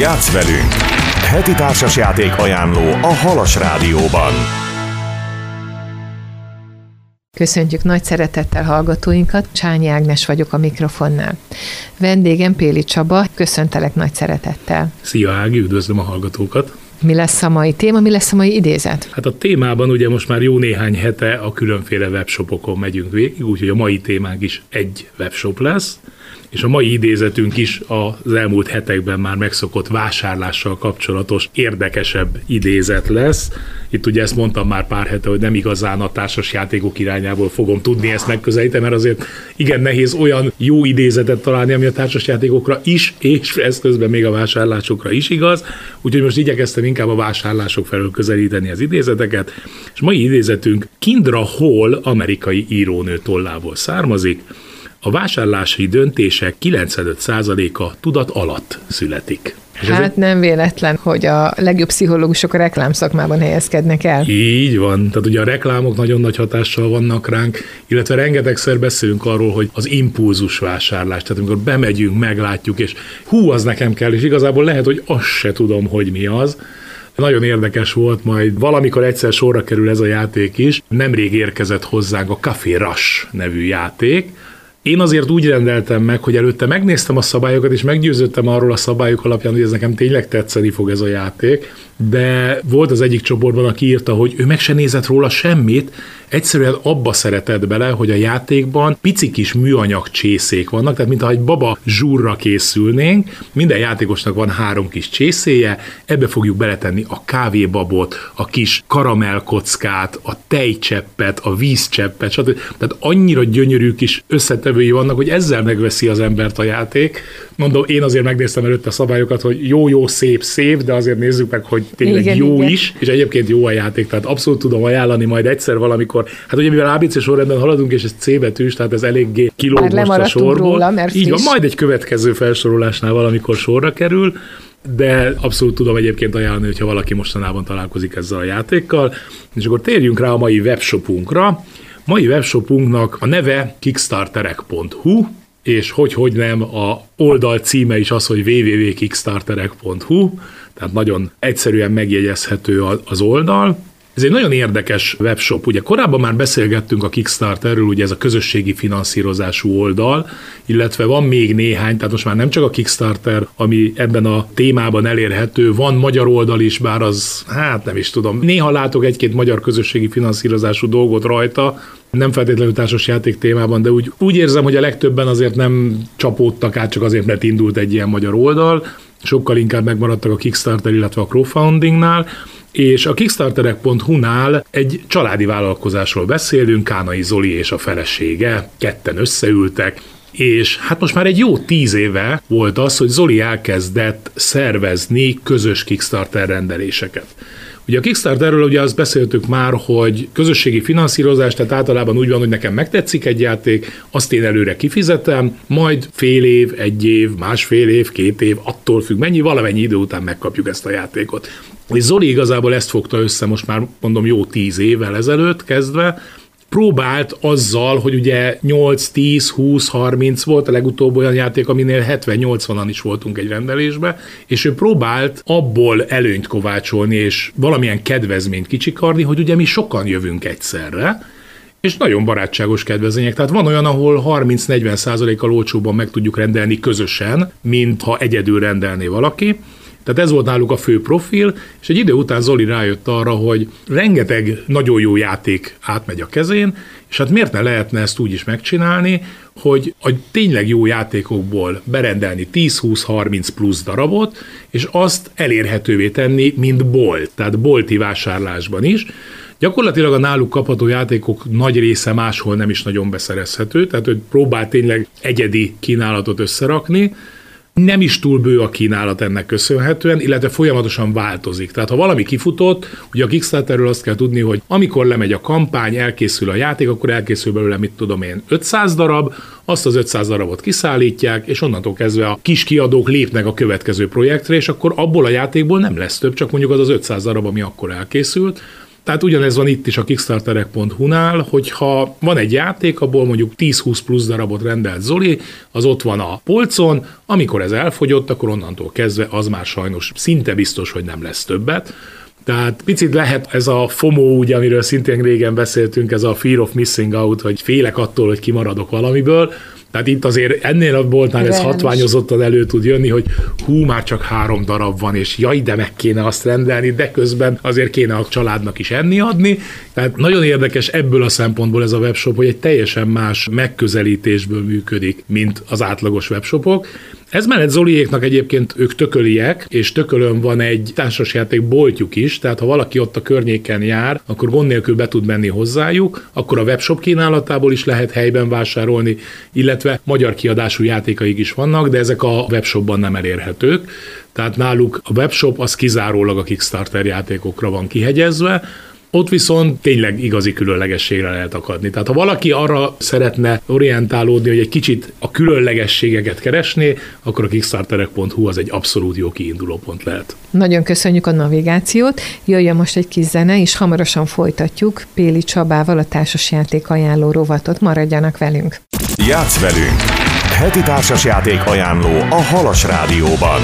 Játsz velünk! Heti társasjáték ajánló a Halas Rádióban. Köszöntjük nagy szeretettel hallgatóinkat, Csányi Ágnes vagyok a mikrofonnál. Vendégem Péli Csaba, köszöntelek nagy szeretettel. Szia Ági, üdvözlöm a hallgatókat! Mi lesz a mai téma, mi lesz a mai idézet? Hát a témában ugye most már jó néhány hete a különféle webshopokon megyünk végig, úgyhogy a mai témánk is egy webshop lesz és a mai idézetünk is az elmúlt hetekben már megszokott vásárlással kapcsolatos érdekesebb idézet lesz. Itt ugye ezt mondtam már pár hete, hogy nem igazán a társas játékok irányából fogom tudni ezt megközelíteni, mert azért igen nehéz olyan jó idézetet találni, ami a társas játékokra is, és ez közben még a vásárlásokra is igaz. Úgyhogy most igyekeztem inkább a vásárlások felől közelíteni az idézeteket. És mai idézetünk Kindra Hall amerikai írónő tollából származik, a vásárlási döntések 95%-a tudat alatt születik. És hát egy... nem véletlen, hogy a legjobb pszichológusok a reklámszakmában helyezkednek el. Így van. Tehát ugye a reklámok nagyon nagy hatással vannak ránk, illetve rengetegszer beszélünk arról, hogy az impulzus vásárlás, tehát amikor bemegyünk, meglátjuk, és hú, az nekem kell, és igazából lehet, hogy azt se tudom, hogy mi az, nagyon érdekes volt, majd valamikor egyszer sorra kerül ez a játék is. Nemrég érkezett hozzánk a Café Rush nevű játék, én azért úgy rendeltem meg, hogy előtte megnéztem a szabályokat, és meggyőződtem arról a szabályok alapján, hogy ez nekem tényleg tetszeni fog ez a játék, de volt az egyik csoportban, aki írta, hogy ő meg se nézett róla semmit, egyszerűen abba szeretett bele, hogy a játékban pici kis műanyag csészék vannak, tehát mintha egy baba zsúrra készülnénk, minden játékosnak van három kis csészéje, ebbe fogjuk beletenni a kávébabot, a kis karamellkockát, a tejcseppet, a vízcseppet, stb. Tehát annyira gyönyörű kis összetevői vannak, hogy ezzel megveszi az embert a játék. Mondom, én azért megnéztem előtte a szabályokat, hogy jó, jó, szép, szép, de azért nézzük meg, hogy tényleg igen, jó igen. is, és egyébként jó a játék, tehát abszolút tudom ajánlani majd egyszer valamikor. Hát ugye mivel ABC sorrendben haladunk, és ez C betűs, tehát ez eléggé kilóg most a sorból. Róla, mert Így van, majd egy következő felsorolásnál valamikor sorra kerül de abszolút tudom egyébként ajánlani, hogyha valaki mostanában találkozik ezzel a játékkal. És akkor térjünk rá a mai webshopunkra. Mai webshopunknak a neve kickstarterek.hu, és hogy, hogy nem, a oldal címe is az, hogy www.kickstarterek.hu, tehát nagyon egyszerűen megjegyezhető az oldal. Ez egy nagyon érdekes webshop. Ugye korábban már beszélgettünk a Kickstarterről, ugye ez a közösségi finanszírozású oldal, illetve van még néhány, tehát most már nem csak a Kickstarter, ami ebben a témában elérhető, van magyar oldal is, bár az, hát nem is tudom. Néha látok egy-két magyar közösségi finanszírozású dolgot rajta, nem feltétlenül társas játék témában, de úgy, úgy érzem, hogy a legtöbben azért nem csapódtak át, csak azért, mert indult egy ilyen magyar oldal, sokkal inkább megmaradtak a Kickstarter, illetve a crowdfundingnál, és a kickstarterek.hu-nál egy családi vállalkozásról beszélünk, Kánai Zoli és a felesége, ketten összeültek, és hát most már egy jó tíz éve volt az, hogy Zoli elkezdett szervezni közös Kickstarter rendeléseket. Ugye a Kickstarterről ugye azt beszéltük már, hogy közösségi finanszírozás, tehát általában úgy van, hogy nekem megtetszik egy játék, azt én előre kifizetem, majd fél év, egy év, másfél év, két év, attól függ, mennyi, valamennyi idő után megkapjuk ezt a játékot. És Zoli igazából ezt fogta össze most már mondom jó tíz évvel ezelőtt kezdve, próbált azzal, hogy ugye 8, 10, 20, 30 volt a legutóbb olyan játék, aminél 70-80-an is voltunk egy rendelésbe, és ő próbált abból előnyt kovácsolni, és valamilyen kedvezményt kicsikarni, hogy ugye mi sokan jövünk egyszerre, és nagyon barátságos kedvezmények. Tehát van olyan, ahol 30-40 százalékkal olcsóban meg tudjuk rendelni közösen, mint ha egyedül rendelné valaki. Tehát ez volt náluk a fő profil, és egy idő után Zoli rájött arra, hogy rengeteg nagyon jó játék átmegy a kezén, és hát miért ne lehetne ezt úgy is megcsinálni, hogy a tényleg jó játékokból berendelni 10-20-30 plusz darabot, és azt elérhetővé tenni, mint bolt, tehát bolti vásárlásban is, Gyakorlatilag a náluk kapható játékok nagy része máshol nem is nagyon beszerezhető, tehát hogy próbál tényleg egyedi kínálatot összerakni, nem is túl bő a kínálat ennek köszönhetően, illetve folyamatosan változik. Tehát ha valami kifutott, ugye a Kickstarterről azt kell tudni, hogy amikor lemegy a kampány, elkészül a játék, akkor elkészül belőle, mit tudom én, 500 darab, azt az 500 darabot kiszállítják, és onnantól kezdve a kis kiadók lépnek a következő projektre, és akkor abból a játékból nem lesz több, csak mondjuk az az 500 darab, ami akkor elkészült, Tehát ugyanez van itt is a kickstarterek.hu-nál, hogyha van egy játék, abból mondjuk 10-20 plusz darabot rendelt Zoli, az ott van a polcon, amikor ez elfogyott, akkor onnantól kezdve az már sajnos szinte biztos, hogy nem lesz többet. Tehát picit lehet ez a FOMO, ugye, amiről szintén régen beszéltünk, ez a fear of missing out, hogy félek attól, hogy kimaradok valamiből, tehát itt azért ennél a boltnál ez hatványozottan elő tud jönni, hogy hú, már csak három darab van, és jaj, de meg kéne azt rendelni, de közben azért kéne a családnak is enni adni. Tehát nagyon érdekes ebből a szempontból ez a webshop, hogy egy teljesen más megközelítésből működik, mint az átlagos webshopok. Ez mellett Zoliéknak egyébként ők tököliek, és tökölön van egy társasjáték boltjuk is, tehát ha valaki ott a környéken jár, akkor gond nélkül be tud menni hozzájuk, akkor a webshop kínálatából is lehet helyben vásárolni, illetve magyar kiadású játékaik is vannak, de ezek a webshopban nem elérhetők. Tehát náluk a webshop az kizárólag a Kickstarter játékokra van kihegyezve, ott viszont tényleg igazi különlegességre lehet akadni. Tehát ha valaki arra szeretne orientálódni, hogy egy kicsit a különlegességeket keresné, akkor a kickstarterek.hu az egy abszolút jó kiinduló pont lehet. Nagyon köszönjük a navigációt. Jöjjön most egy kis zene, és hamarosan folytatjuk Péli Csabával a társasjáték ajánló rovatot. Maradjanak velünk! Játsz velünk! Heti társasjáték ajánló a Halas Rádióban.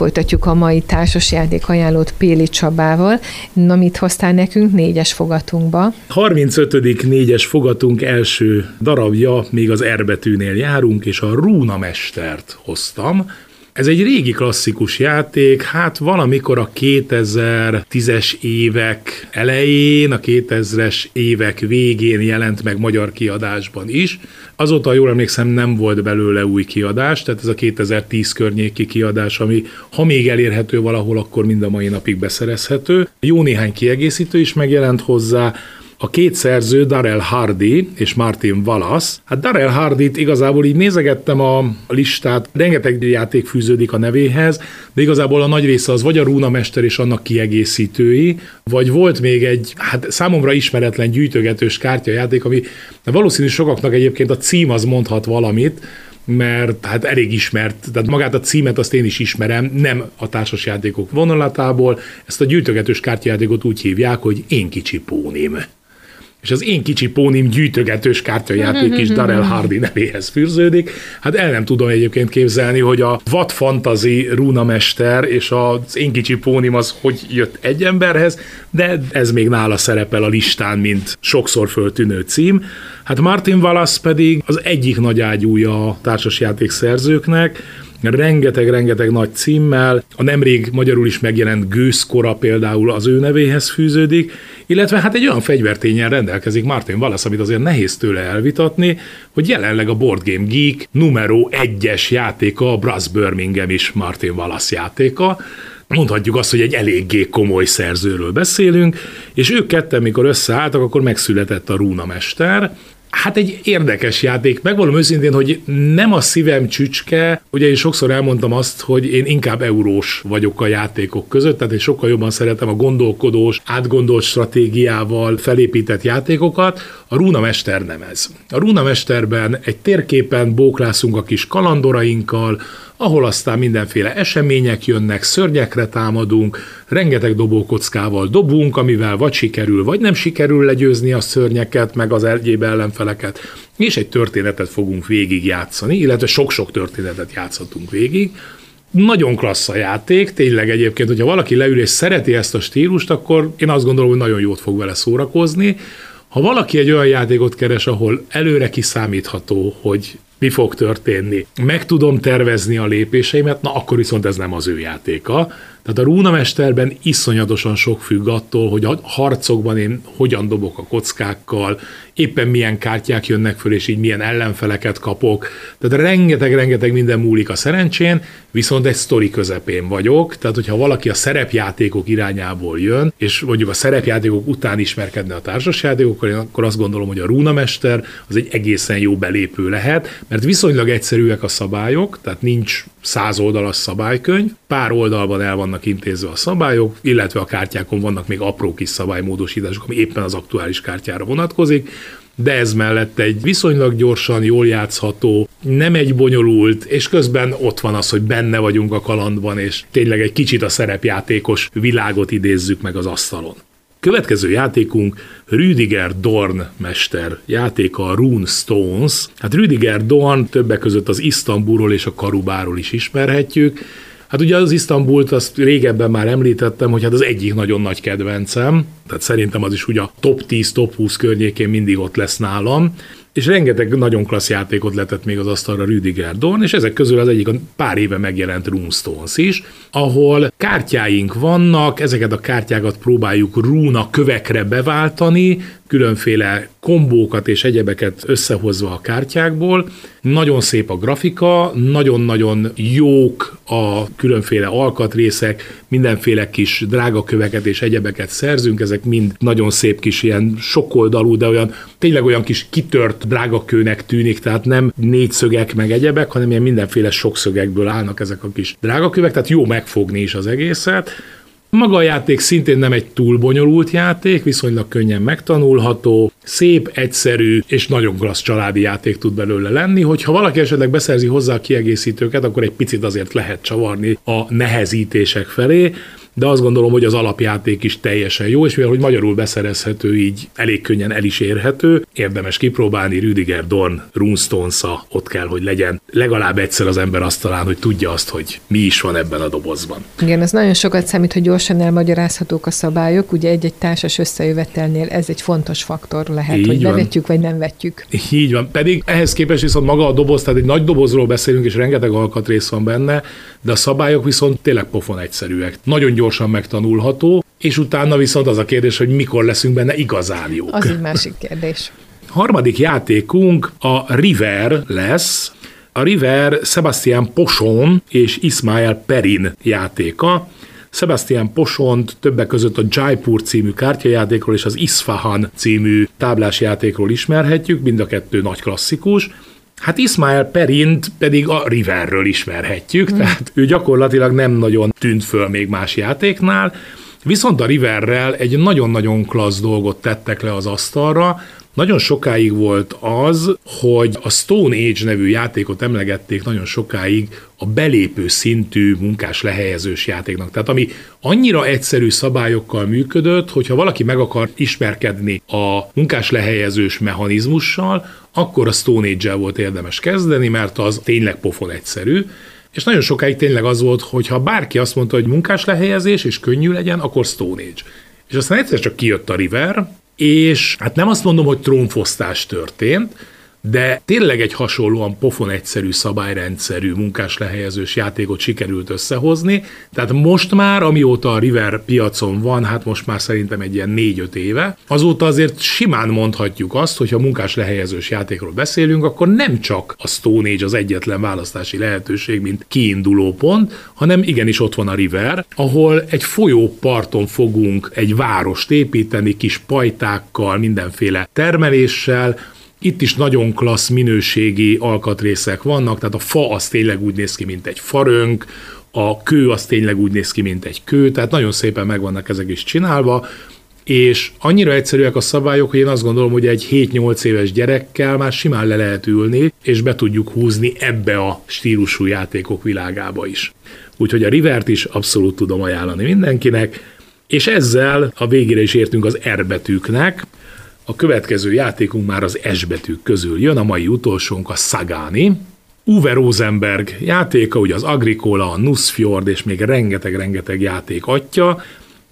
Folytatjuk a mai társasjáték ajánlót Péli Csabával. Na, hoztál nekünk négyes fogatunkba? 35. négyes fogatunk első darabja, még az erbetűnél járunk, és a Rúna Mestert hoztam. Ez egy régi klasszikus játék, hát valamikor a 2010-es évek elején, a 2000-es évek végén jelent meg magyar kiadásban is. Azóta, jól emlékszem, nem volt belőle új kiadás, tehát ez a 2010 környéki kiadás, ami ha még elérhető valahol, akkor mind a mai napig beszerezhető. Jó néhány kiegészítő is megjelent hozzá, a két szerző, Darrell Hardy és Martin Wallace. Hát Darrell Hardy-t igazából így nézegettem a listát, rengeteg játék fűződik a nevéhez, de igazából a nagy része az vagy a Rúna Mester és annak kiegészítői, vagy volt még egy, hát számomra ismeretlen gyűjtögetős kártyajáték, ami valószínű sokaknak egyébként a cím az mondhat valamit, mert hát elég ismert, tehát magát a címet azt én is ismerem, nem a társasjátékok vonalatából, ezt a gyűjtögetős kártyajátékot úgy hívják, hogy Én kicsi pónim és az én kicsi pónim gyűjtögetős kártyajáték is Darrell Hardy nevéhez fűződik. Hát el nem tudom egyébként képzelni, hogy a What Fantasy rúnamester és az én kicsi pónim az hogy jött egy emberhez, de ez még nála szerepel a listán, mint sokszor föltűnő cím. Hát Martin Wallace pedig az egyik nagy ágyúja a társasjáték szerzőknek, rengeteg-rengeteg nagy címmel, a nemrég magyarul is megjelent gőzkora például az ő nevéhez fűződik, illetve hát egy olyan fegyvertényen rendelkezik Martin Wallace, amit azért nehéz tőle elvitatni, hogy jelenleg a Board Game Geek numero egyes játéka, a Brass Birmingham is Martin Wallace játéka, mondhatjuk azt, hogy egy eléggé komoly szerzőről beszélünk, és ők ketten, mikor összeálltak, akkor megszületett a Rúna Mester, Hát egy érdekes játék. Megvalom őszintén, hogy nem a szívem csücske, ugye én sokszor elmondtam azt, hogy én inkább eurós vagyok a játékok között, tehát én sokkal jobban szeretem a gondolkodós, átgondolt stratégiával felépített játékokat. A Runa Mester nem ez. A Runa Mesterben egy térképen bóklászunk a kis kalandorainkkal, ahol aztán mindenféle események jönnek, szörnyekre támadunk, rengeteg dobókockával dobunk, amivel vagy sikerül, vagy nem sikerül legyőzni a szörnyeket, meg az egyéb ellenfeleket, és egy történetet fogunk végig játszani, illetve sok-sok történetet játszhatunk végig. Nagyon klassz a játék, tényleg egyébként, hogyha valaki leül és szereti ezt a stílust, akkor én azt gondolom, hogy nagyon jót fog vele szórakozni. Ha valaki egy olyan játékot keres, ahol előre kiszámítható, hogy mi fog történni, meg tudom tervezni a lépéseimet, na akkor viszont ez nem az ő játéka. Tehát a rúnamesterben iszonyatosan sok függ attól, hogy a harcokban én hogyan dobok a kockákkal, éppen milyen kártyák jönnek föl, és így milyen ellenfeleket kapok. Tehát rengeteg-rengeteg minden múlik a szerencsén, viszont egy sztori közepén vagyok, tehát hogyha valaki a szerepjátékok irányából jön, és mondjuk a szerepjátékok után ismerkedne a társasjátékokkal, akkor azt gondolom, hogy a rúnamester az egy egészen jó belépő lehet, mert viszonylag egyszerűek a szabályok, tehát nincs száz oldalas szabálykönyv, pár oldalban el vannak intézve a szabályok, illetve a kártyákon vannak még apró kis szabálymódosítások, ami éppen az aktuális kártyára vonatkozik, de ez mellett egy viszonylag gyorsan, jól játszható, nem egy bonyolult, és közben ott van az, hogy benne vagyunk a kalandban, és tényleg egy kicsit a szerepjátékos világot idézzük meg az asztalon. Következő játékunk Rüdiger Dorn mester játéka a Rune Stones. Hát Rüdiger Dorn többek között az Isztambulról és a Karubáról is ismerhetjük. Hát ugye az Isztambult azt régebben már említettem, hogy hát az egyik nagyon nagy kedvencem, tehát szerintem az is ugye a top 10, top 20 környékén mindig ott lesz nálam és rengeteg nagyon klassz játékot letett még az asztalra Rüdiger Dorn, és ezek közül az egyik a pár éve megjelent Runestones is, ahol kártyáink vannak, ezeket a kártyákat próbáljuk rúna kövekre beváltani, különféle kombókat és egyebeket összehozva a kártyákból. Nagyon szép a grafika, nagyon-nagyon jók a különféle alkatrészek, mindenféle kis drága köveket és egyebeket szerzünk, ezek mind nagyon szép kis ilyen sokoldalú, de olyan tényleg olyan kis kitört drága kőnek tűnik, tehát nem négyszögek meg egyebek, hanem ilyen mindenféle sokszögekből állnak ezek a kis drága kövek, tehát jó megfogni is az egészet. Maga a játék szintén nem egy túl bonyolult játék, viszonylag könnyen megtanulható, szép, egyszerű és nagyon klassz családi játék tud belőle lenni, hogyha valaki esetleg beszerzi hozzá a kiegészítőket, akkor egy picit azért lehet csavarni a nehezítések felé, de azt gondolom, hogy az alapjáték is teljesen jó, és mivel hogy magyarul beszerezhető, így elég könnyen el is érhető, érdemes kipróbálni Rüdiger Dorn runestones ott kell, hogy legyen legalább egyszer az ember asztalán, hogy tudja azt, hogy mi is van ebben a dobozban. Igen, ez nagyon sokat számít, hogy gyorsan elmagyarázhatók a szabályok, ugye egy-egy társas összejövetelnél ez egy fontos faktor lehet, így hogy van. bevetjük vagy nem vetjük. Így van, pedig ehhez képest viszont maga a doboz, tehát egy nagy dobozról beszélünk, és rengeteg alkatrész van benne, de a szabályok viszont tényleg pofon egyszerűek. Nagyon gyorsan megtanulható, és utána viszont az a kérdés, hogy mikor leszünk benne igazán jók. Az egy másik kérdés. Harmadik játékunk a River lesz. A River Sebastian Pochon és Ismael Perin játéka. Sebastian Posont többek között a Jaipur című kártyajátékról és az Isfahan című táblásjátékról ismerhetjük, mind a kettő nagy klasszikus. Hát Ismael Perint pedig a Riverről ismerhetjük, mm. tehát ő gyakorlatilag nem nagyon tűnt föl még más játéknál, viszont a Riverrel egy nagyon-nagyon klassz dolgot tettek le az asztalra, nagyon sokáig volt az, hogy a Stone Age nevű játékot emlegették nagyon sokáig a belépő szintű munkás lehelyezős játéknak. Tehát ami annyira egyszerű szabályokkal működött, hogyha valaki meg akar ismerkedni a munkás lehelyezős mechanizmussal, akkor a Stone Age-el volt érdemes kezdeni, mert az tényleg pofon egyszerű. És nagyon sokáig tényleg az volt, hogy ha bárki azt mondta, hogy munkás lehelyezés és könnyű legyen, akkor Stone Age. És aztán egyszer csak kijött a River, és hát nem azt mondom, hogy trónfosztás történt, de tényleg egy hasonlóan pofon egyszerű, szabályrendszerű, munkás lehelyezős játékot sikerült összehozni. Tehát most már, amióta a River piacon van, hát most már szerintem egy ilyen 4-5 éve, azóta azért simán mondhatjuk azt, hogy ha munkás lehelyezős játékról beszélünk, akkor nem csak a Stone Age az egyetlen választási lehetőség, mint kiinduló pont, hanem igenis ott van a River, ahol egy folyó parton fogunk egy várost építeni, kis pajtákkal, mindenféle termeléssel, itt is nagyon klassz minőségi alkatrészek vannak, tehát a fa az tényleg úgy néz ki, mint egy farönk, a kő az tényleg úgy néz ki, mint egy kő, tehát nagyon szépen meg vannak ezek is csinálva, és annyira egyszerűek a szabályok, hogy én azt gondolom, hogy egy 7-8 éves gyerekkel már simán le lehet ülni, és be tudjuk húzni ebbe a stílusú játékok világába is. Úgyhogy a Rivert is abszolút tudom ajánlani mindenkinek, és ezzel a végére is értünk az R betűknek, a következő játékunk már az S betűk közül jön, a mai utolsónk a Sagani. Uwe Rosenberg játéka, ugye az Agricola, a Nussfjord és még rengeteg-rengeteg játék atya.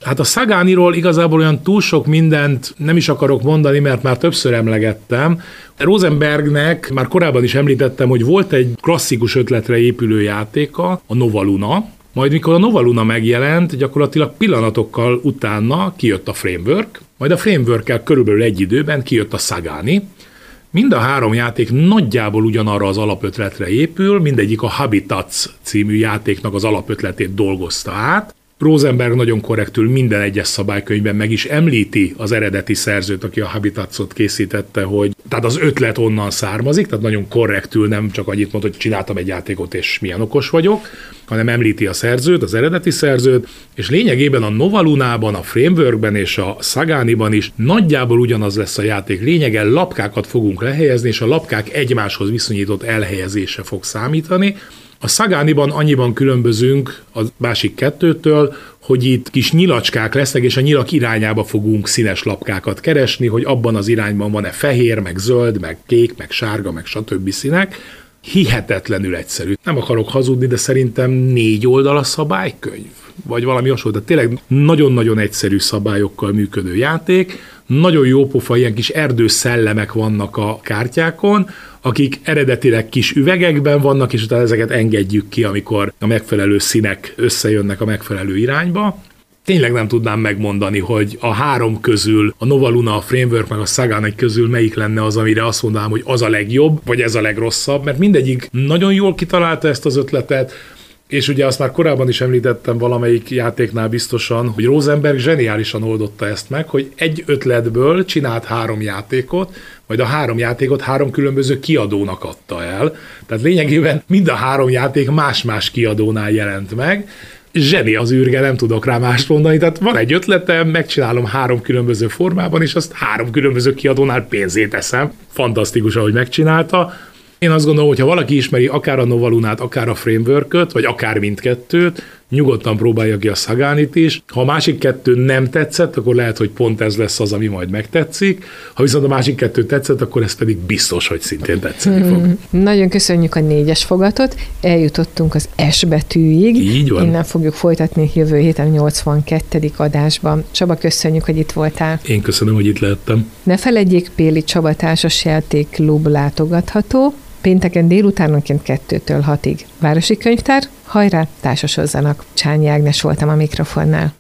Hát a Sagániról igazából olyan túl sok mindent nem is akarok mondani, mert már többször emlegettem. Rosenbergnek már korábban is említettem, hogy volt egy klasszikus ötletre épülő játéka, a Nova Luna, majd mikor a Nova Luna megjelent, gyakorlatilag pillanatokkal utána kijött a Framework, majd a framework körülbelül egy időben kijött a Sagani. Mind a három játék nagyjából ugyanarra az alapötletre épül, mindegyik a Habitats című játéknak az alapötletét dolgozta át, Rosenberg nagyon korrektül minden egyes szabálykönyvben meg is említi az eredeti szerzőt, aki a Habitatsot készítette, hogy tehát az ötlet onnan származik, tehát nagyon korrektül nem csak annyit mond, hogy csináltam egy játékot és milyen okos vagyok, hanem említi a szerzőt, az eredeti szerzőt, és lényegében a Novalunában, a Frameworkben és a Sagániban is nagyjából ugyanaz lesz a játék lényege, lapkákat fogunk lehelyezni, és a lapkák egymáshoz viszonyított elhelyezése fog számítani, a Szagániban annyiban különbözünk a másik kettőtől, hogy itt kis nyilacskák lesznek, és a nyilak irányába fogunk színes lapkákat keresni, hogy abban az irányban van-e fehér, meg zöld, meg kék, meg sárga, meg stb. színek. Hihetetlenül egyszerű. Nem akarok hazudni, de szerintem négy oldal a szabálykönyv, vagy valami hasonló. Tehát tényleg nagyon-nagyon egyszerű szabályokkal működő játék, nagyon jó pofa, ilyen kis erdőszellemek vannak a kártyákon, akik eredetileg kis üvegekben vannak, és utána ezeket engedjük ki, amikor a megfelelő színek összejönnek a megfelelő irányba. Tényleg nem tudnám megmondani, hogy a három közül, a Nova Luna, a Framework meg a Sagan közül melyik lenne az, amire azt mondanám, hogy az a legjobb, vagy ez a legrosszabb, mert mindegyik nagyon jól kitalálta ezt az ötletet, és ugye azt már korábban is említettem valamelyik játéknál biztosan, hogy Rosenberg zseniálisan oldotta ezt meg, hogy egy ötletből csinált három játékot, majd a három játékot három különböző kiadónak adta el. Tehát lényegében mind a három játék más-más kiadónál jelent meg, zseni az űrge, nem tudok rá mást mondani. Tehát van egy ötletem, megcsinálom három különböző formában, és azt három különböző kiadónál pénzét teszem. Fantasztikus, ahogy megcsinálta. Én azt gondolom, hogy ha valaki ismeri akár a Novalunát, akár a framework vagy akár mindkettőt, nyugodtan próbálja ki a Szagánit is. Ha a másik kettő nem tetszett, akkor lehet, hogy pont ez lesz az, ami majd megtetszik. Ha viszont a másik kettő tetszett, akkor ez pedig biztos, hogy szintén tetszeni fog. Mm, nagyon köszönjük a négyes fogatot. Eljutottunk az S betűig. Így van. Innen fogjuk folytatni jövő héten 82. adásban. Csaba, köszönjük, hogy itt voltál. Én köszönöm, hogy itt lehettem. Ne feledjék, Péli Csaba Társasjáték Klub látogatható. Pénteken délutánonként kettőtől hatig. Városi könyvtár, hajrá, társasozzanak. Csányi Ágnes voltam a mikrofonnál.